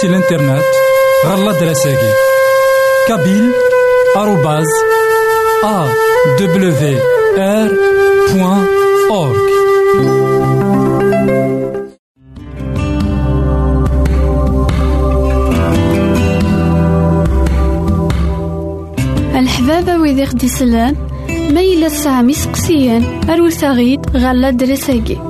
سي الانترنت غالا دراساكي كابيل آروباز أ دبليو آر بوان أورك الحبابة ويدي ما إلا سامي سقسيان أروساغيد غالا دراساكي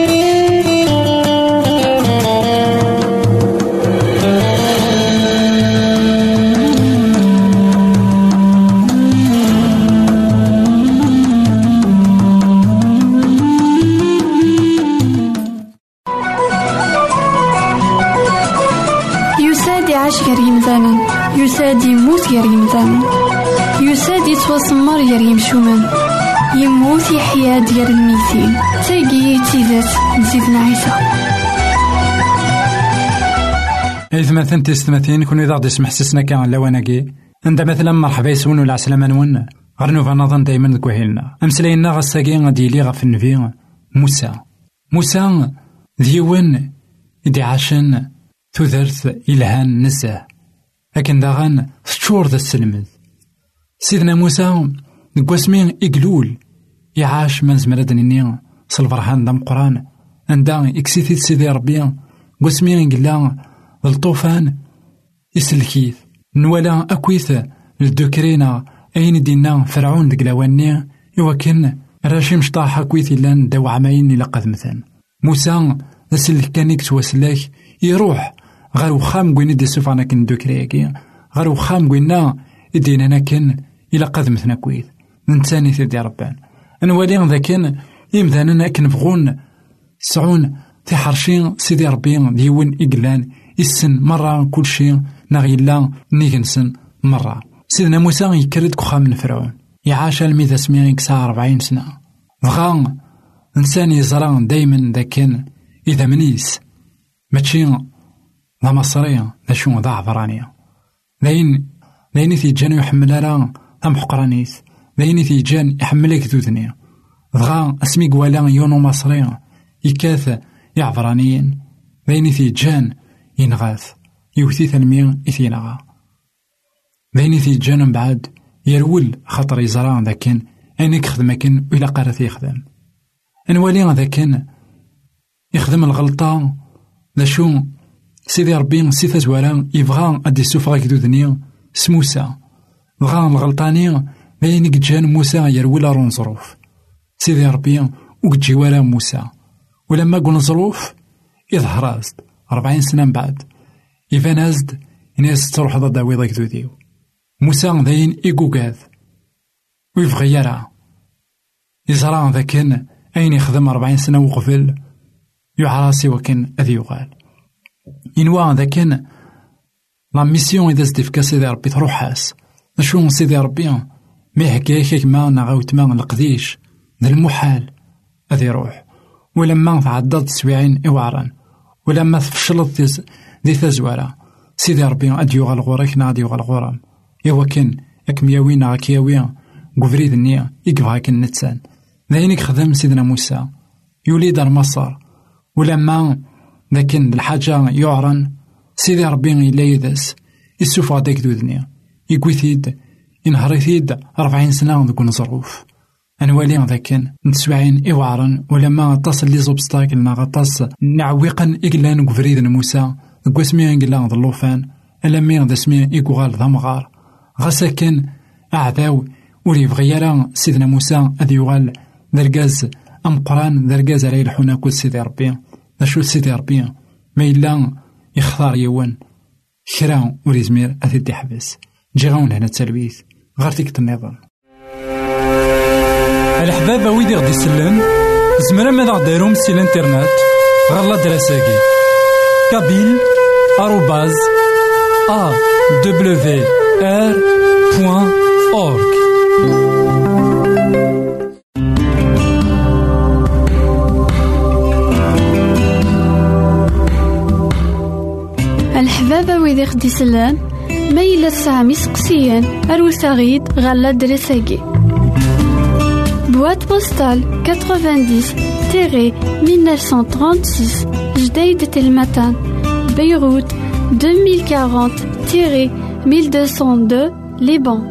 يموت غير يمثال يساد يتوسمر غير يمشومان يموت يحيا ديال الميتين. تاقي تيزات نزيدنا عيسى إذا مثلا تيستمثين كون إذا غدي يسمح سسنا كان لواناكي عند مثلا مرحبا يسون ولا عسلامة نون. غير نوفا نظن دايما ذكوهيلنا أمسلاينا غساكي غادي يلي غف النبي موسى. موسى ديوان إدي عاشن. تذرث إلهان نزاه لكن داغان تشور ذا السلمذ سيدنا موسى نقواسمين إقلول يعاش من زمرد نيني سالفرحان دام قرآن عندها إكسيتي سيدي ربي قواسمين قلا الطوفان يسلكيث. نوالا أكويث الدوكرينا أين دينا فرعون ديك لواني يوكن راشي مشطاح أكويث إلا داو عماين إلا قد موسى ذا كان يكتواسلاك يروح غير وخام قوينا دي سوف أنا كن دوكريكي غير وخام قوينا إدينا أنا كن إلا قد مثنا كويت نتاني تدي ربان. نوالي ذاكن إمذانا كن بغون سعون تحرشين سيدي ربي ديون إقلان. السن مرة كل شيء نغيلا نيغنسن مرة. سيدنا موسى يكرد كخا من فرعون يعاش الميذا سميغ كسا أربعين سنة. بغا إنسان يزران دايما ذاكن إذا منيس. ماشي ذا مصري ذا شو ذا عبرانية. ذاين ذاين جان يحمل راه ذا محقرانيث ذاين جان يحملك ذوذني دغا اسمي قوالا يونو مصري يكاث يعبرانيين. ذاين جان ينغاث. يوثي ثنمي إثينغا ذاين جان من بعد يرول خاطر يزرع ذاكن. أينك خدم كن وإلا قارث يخدم. أنوالي ذاكن يخدم الغلطة. ذا شو سيدي ربي سي تزوارا يبغى أدي يسوفغ كدودني سموسى بغا الغلطاني باين جان موسى يروي رون ظروف. سيدي ربي وكتجي ورا موسى. ولما قلنا ظروف؟ يظهر أزد أربعين سنة من بعد. يفان أزد ناس تروح ضد ويضا كدوديو موسى داين إيكوكاذ ويبغي يرى. يزرع ذاكن أين يخدم أربعين سنة وقبل يعراسي وكن أذي يغال. إنوا ذاك لا ميسيون إذا زدفكا سيدي ربي تروحاس أشو سيدي ربي ما نغاوت ما القديش ذا المحال أذي يروح ولما تعدد تسويعين إوعران ولما تفشلت ذي تزوارا سيدي ربي أدي يغال غورك نادي يغال غورام إوا كان أكمياوي نا كياوي قفريد النية يقفا كن نتسان ذاينك خدم سيدنا موسى يولي دار مصر ولما لكن الحاجة يعرن. سيدي ربي إلا يدس يسوف غداك دودني يقويثيد ينهريثيد أربعين سنة ذوك نظروف أنوالي ذاكن نتسوعين إوعرن ولما غطاس اللي زوبستاك لنا غطاس نعويقا إقلان قفريد موسى قوسمي إقلان ظلوفان ألمي ذا سمي إقوغال ذا مغار. غساكن أعداو ولي يبغي سيدنا موسى. أذ يغال. أم قرآن. على يلحونا كل سيدي ربي. أشو سيدي ربي. ما إلا يختار يوان. كرا ور يزمير حبس جي غاون هنا تسلويث غير تيك النظام الحباب ويدي غدي يسلم زمرا ماذا غديرهم سي الانترنت. غالا دراساكي. كابيل آروباز أ دبليو آر بوان أورك ويدي خدي سلان ما إلا تسعام يسقسيان أروت غيد غالا دريساكي. بواد بوستال 90 تيري 1936 جديد تلمتان بيروت 2040-1202 Liban.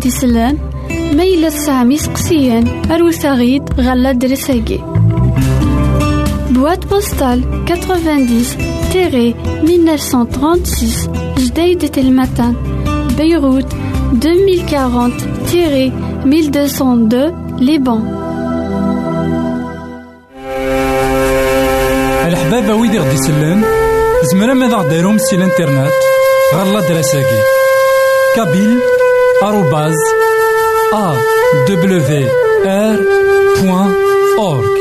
ويدي خدي سلان ما إلا تسعام يسقسيان أروت غيد غالا درساكي Boîte postale 90-1936 Jdeï de Telmatan Beyrouth 2040-1202 Liban الحبابة ويدي غدي يسلن زمرا ماذا غديرهم سي الانترنت غالا دراساكي كابيل أورك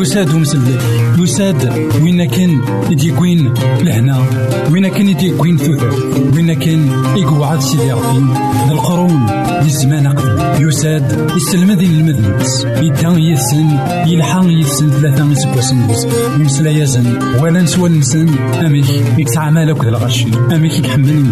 يساد ومسلك يساد وين كان يدي كوين؟ لهنا. وين كان يدي كوين ثوثر وين كان يقعد سيدي ربي ذا الزمان قبل يساد يسلم ذي المذنبس يدان يسن يلحق يسن ثلاثة سكواسن يمسلا يزن ولا نسوى نسن. أميك يكسع مالك الغشي أميك يحملني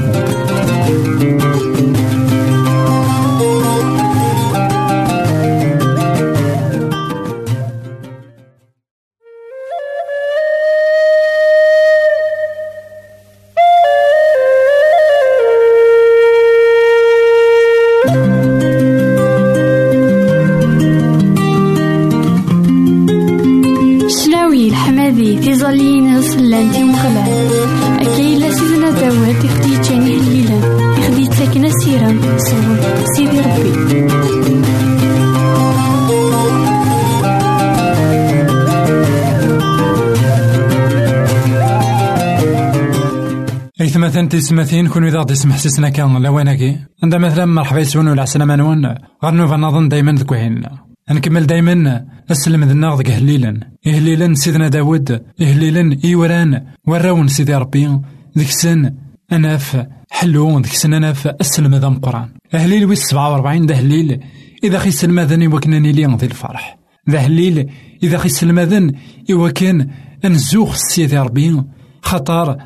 مثلا تسمثين كون إذا يسمح سيسنا كان لواناكي عندما مثلا مرحبا يسون ولا عسلامة نون. غير نوفا نظن دايما ذك وهينا نكمل دايما. السلم ذنا غدك هليلا. إهليلا سيدنا داود. إهليلا إيوران. وراون سيدي ربي. ذيك سن أناف. حلو ذيك سن أناف. السلم ذا مقران أهليل ويس سبعة وأربعين. ذا هليل. إذا خي السلم ذني وكنني لي ذي الفرح. ذا هليل. إذا خي السلم ذن. إوا كان أنزوخ سيدي ربي. خطر.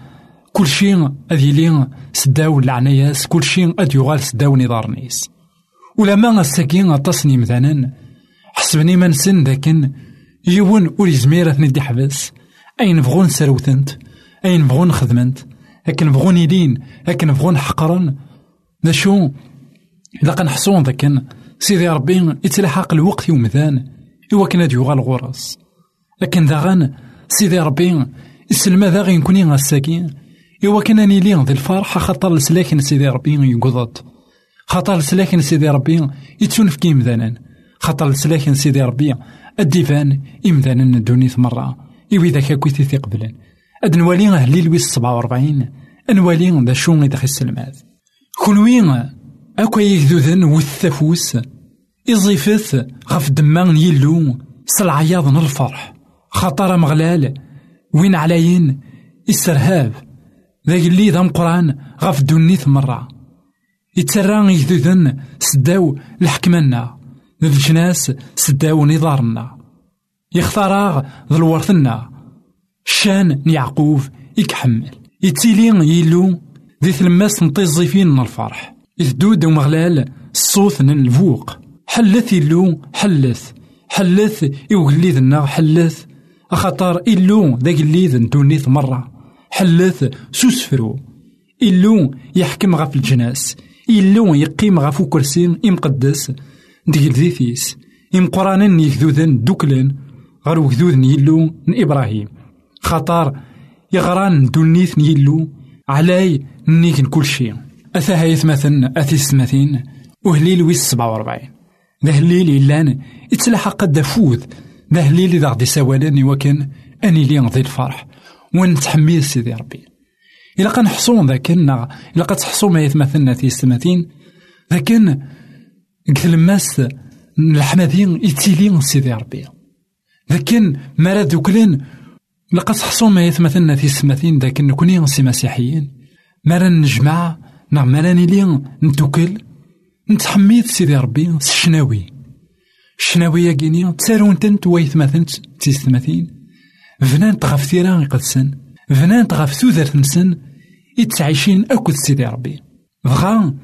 كل شيء أذ يلي سداو العناياس كل شيء أذ يغال سداو نيس ولا ما الساكين أطاسني مثلا حسبني ما نسن ذاكن يون ور يزمير أثني حبس أين نبغون سروتنت أين نبغون نخدمنت أكن نبغون يدين أكن نبغون حقرا ذا شو إذا كنحصون ذاكن. سيدي ربي يتلحق الوقت يوم ذان إوا كان يغال غرس. لكن ذا سيدي ربي السلمى ذا غي نكوني غاساكين إوا كان نيلي ذي الفرح خاطر السلاكن سيدي ربي يقضط خاطر السلاكن سيدي ربي يتسونفك إمذانا خاطر السلاكن سيدي ربي الديفان إمذانا الدونيث مرة إوي ذاك كويتي تقبلن أد نوالي أهلي لويس سبعة وربعين نوالي ذا شو يدخل السلمات كونوي أكو يكذوذن والثفوس إزيفث غف دمان يلو. سالعياض الفرح. خاطر مغلال. وين علاين السرهاب ذاك اللي ذا مقران غف دونيث مرة يتسرى يجدودن سداو الحكمنا ذا الجناس سداو نظارنا يختار ذا الورثنا شان يعقوب يكحمل يتيلي يلو ذي ثلماس نطيزي فين الفرح يثدود ومغلال الصوت الفوق حلث يلو حلث حلث يوغليذنا حلث أخطر إلو ذاك اللي ذا دونيث مرة حلث سوسفرو. إلو يحكم غف الجناس. إلو يقيم غف كرسي إمقدس. ديال ذيثيس إمقرانا يكذوذن دوكلن. غير وكذوذن يلو من إبراهيم. خطر يغران دونيث يلو علاي نيكن كل شيء. أثا هايث مثلا أثيس مثين. وهليل ويس سبعة وربعين. ذا هليل إلان يتلحق قد ذا هليل إذا غدي سوالاني وكان أني لي ذي الفرح. ونتحميل سيدي ربي. إلا كنحصون ذاك إلا كتحصو ما يتمثلنا في السماتين لكن قتل الماس الحمادين يتيلي سيدي ربي. لكن ما دوكلين لقد تحصو ما يتمثلنا في السماتين ذاك نكوني سي مسيحيين. ما نجمع نعم ما نيلي نتوكل نتحميد سيدي ربي الشناوي الشناوي يا كيني تسارون تنت ويثمثن تيستماثين فنانت غف ثيران يقدسن فنانت غف ثوذرت نسن يتعيشين أكد سيدي ربي بغا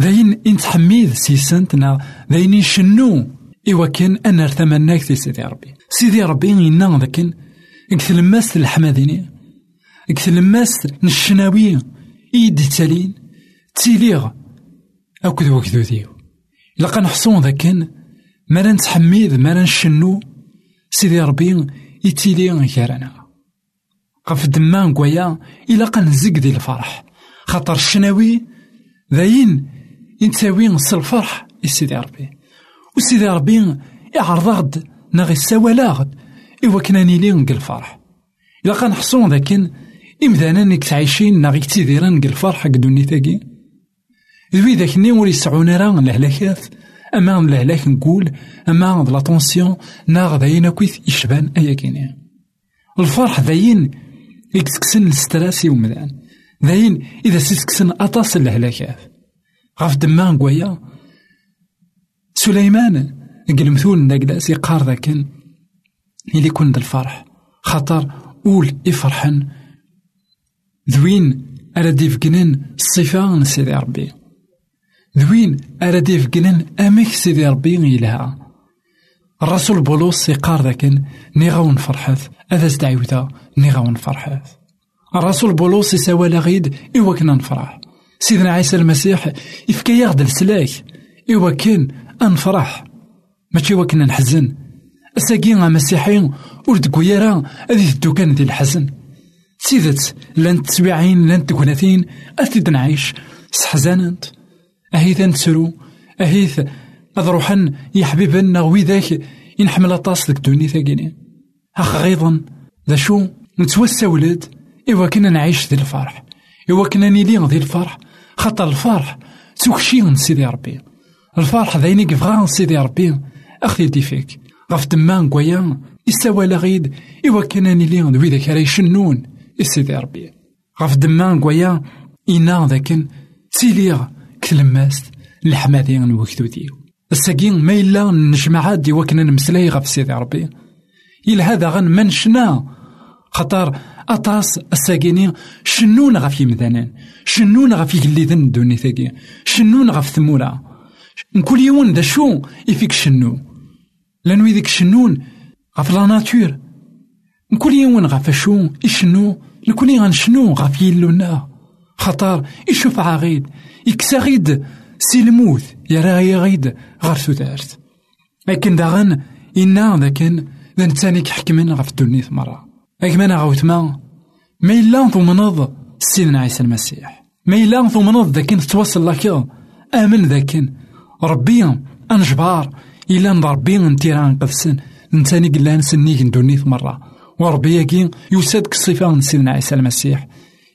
ذاين انت حميد سيسنت نا ذاين يشنو إوا كان أنا ارتمناك سيدي ربي سيدي ربي ينا ذاكن اكثلماس الحماديني اكثلماس الشناوي ايدي تالين تيليغ اكد وكذو ديو لقا نحصون ذاكن ما نتحميد ما نشنو سيدي ربي يتيلي غيرنا غف دمان قويا إلا قا نزق دي الفرح. خاطر الشناوي ذاين ينتاوي نص الفرح سيدي ربي. وسيدي ربي يعرض ناغي السوالاغد إوا كنا نيلي نقل الفرح. إلا قا نحصون ذاكن إمذانا نك تعيشين ناغي تيديران نقل الفرح قدوني ثاقي ذوي ذاك ني يسعون راه الهلاكات أما الهلاك نقول أما لا طونسيون ناغ داين كويث يشبان أيا كيني الفرح داين يكسكسن الستراسي ومدان داين إذا سيسكسن أطاس الهلاكات. غاف دمان قويا سليمان قلمثول ناقلاس يقار ذاكن إلي كون الفرح. خاطر أول إفرحن ذوين أراد يفقنن الصفة سيدي ربي. ذوين أراد يفقنن أمك سيدي ربي يلها الرسول بولوس يقار ذاكن نيغاون فرحث هذا زدعيوتا نيغاون فرحث الرسول بولوس يساوى غيد إوا كنا نفرح. سيدنا عيسى المسيح يفكا ياخد السلاك إوا كان أنفرح. ماشي وكنا نحزن. أساقي مسيحي ور دكويرا أذي تدو كان دي الحزن. سيدت لأن تسبيعين لأن تكوناتين أثيد نعيش سحزاننت أهيث نتسرو أهيث أذروحن يا حبيبنا ويذاك ينحمل أطاس ديك دوني ثاقيني. أخ غيظا ذا شو؟ نتوسى ولد إوا كنا نعيش ذي الفرح إوا كنا نيلي ذي الفرح خاطر الفرح توكشي من سيدي ربي. الفرح ذايني كيفغا سيدي ربي أخي دي فيك. غف دمان كويا يساوى لغيد إوا كنا نيلي ذوي ذاك راه يشنون سيدي ربي. غف دمان كويا إنا ذاكن تيليغ. كلماست الحمادي نوكتو ديو. الساقين ما إلا نجمع دي وكنا نمسلاي غف سيدي ربي إلا هذا غن منشنا خطر أطاس الساقيني شنون غف يمدانان شنون غف يقليدن دوني ثاقي شنون غف ثمورا؟ نكل يوم دا شو؟ يفيك شنو؟ لأنو يديك شنون؟ غف لا ناتور. نكل يوم غف شو؟ يشنو نكوني غنشنو غف يلونا؟ خطر يشوف عغيد يكسا غيد سي الموت يرى غيد غير سودارت لكن داغن إنا ذاكن ذا نتاني كحكمن غف الدنيا مرة. لكن أنا غوتما ما. إلا ثمنض سيدنا عيسى المسيح. ما إلا ثمنض ذاكن تواصل لك. آمن ذاكن ربي أنجبار إلا نربي نتيران قدسن نتاني قلا نسنيك ندونيث مرة. وربي ياكي يوسادك الصفة سيدنا عيسى المسيح.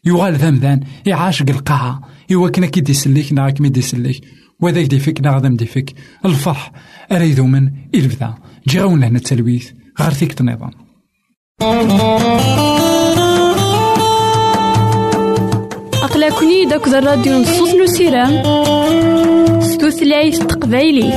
يغال ذمذان يعاشق القاعة إوا كنا كي ديسليك نا كمي ديسليك وذاك ديفك نا غادم ديفك الفرح أريدو من إلبدا جي غاون لهنا التلويث غير فيك النظام أقلكني داك الراديو نصوص نسيرام ستوثلايف تقبايلي.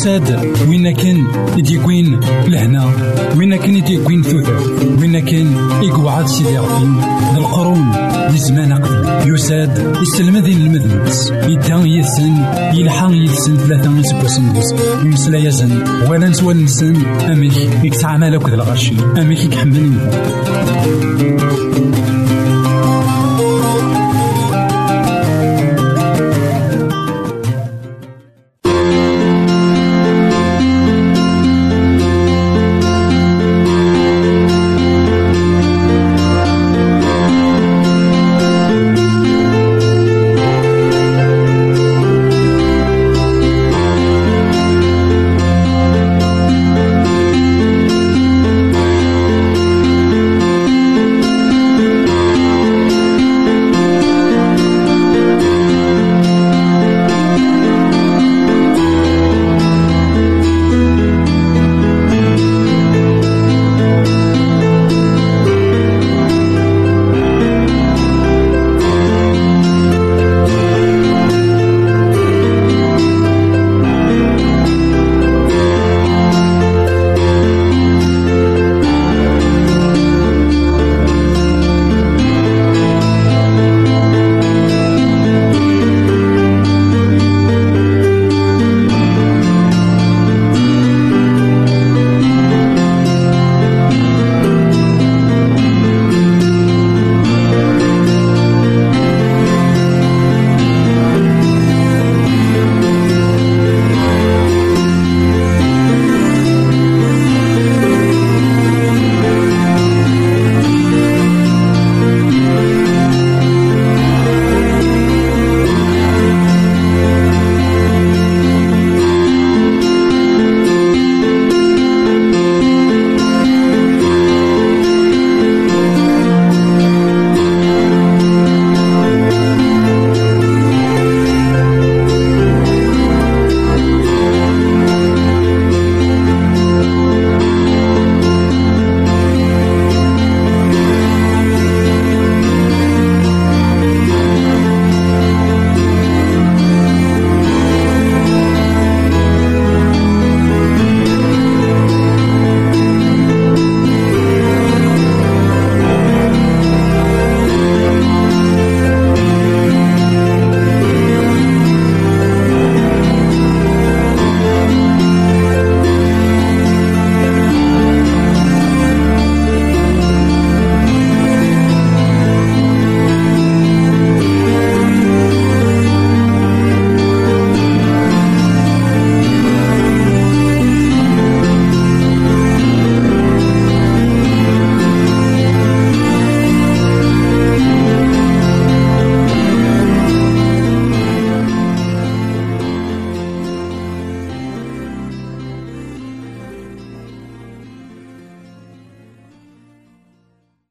يساد وين كان يديكوين لهنا؟ وين كان يديكوين ثوثر وين كان يقعد سيدي ربي القرون لزمان قبل. يساد يسلم ذي المذنبس يدان يسن يلحق يسن ثلاثة من سبوسن بس يمسلا يزن ولا نسوى نسن أميك يكتعمل أكد الغرشي أميك يكحمل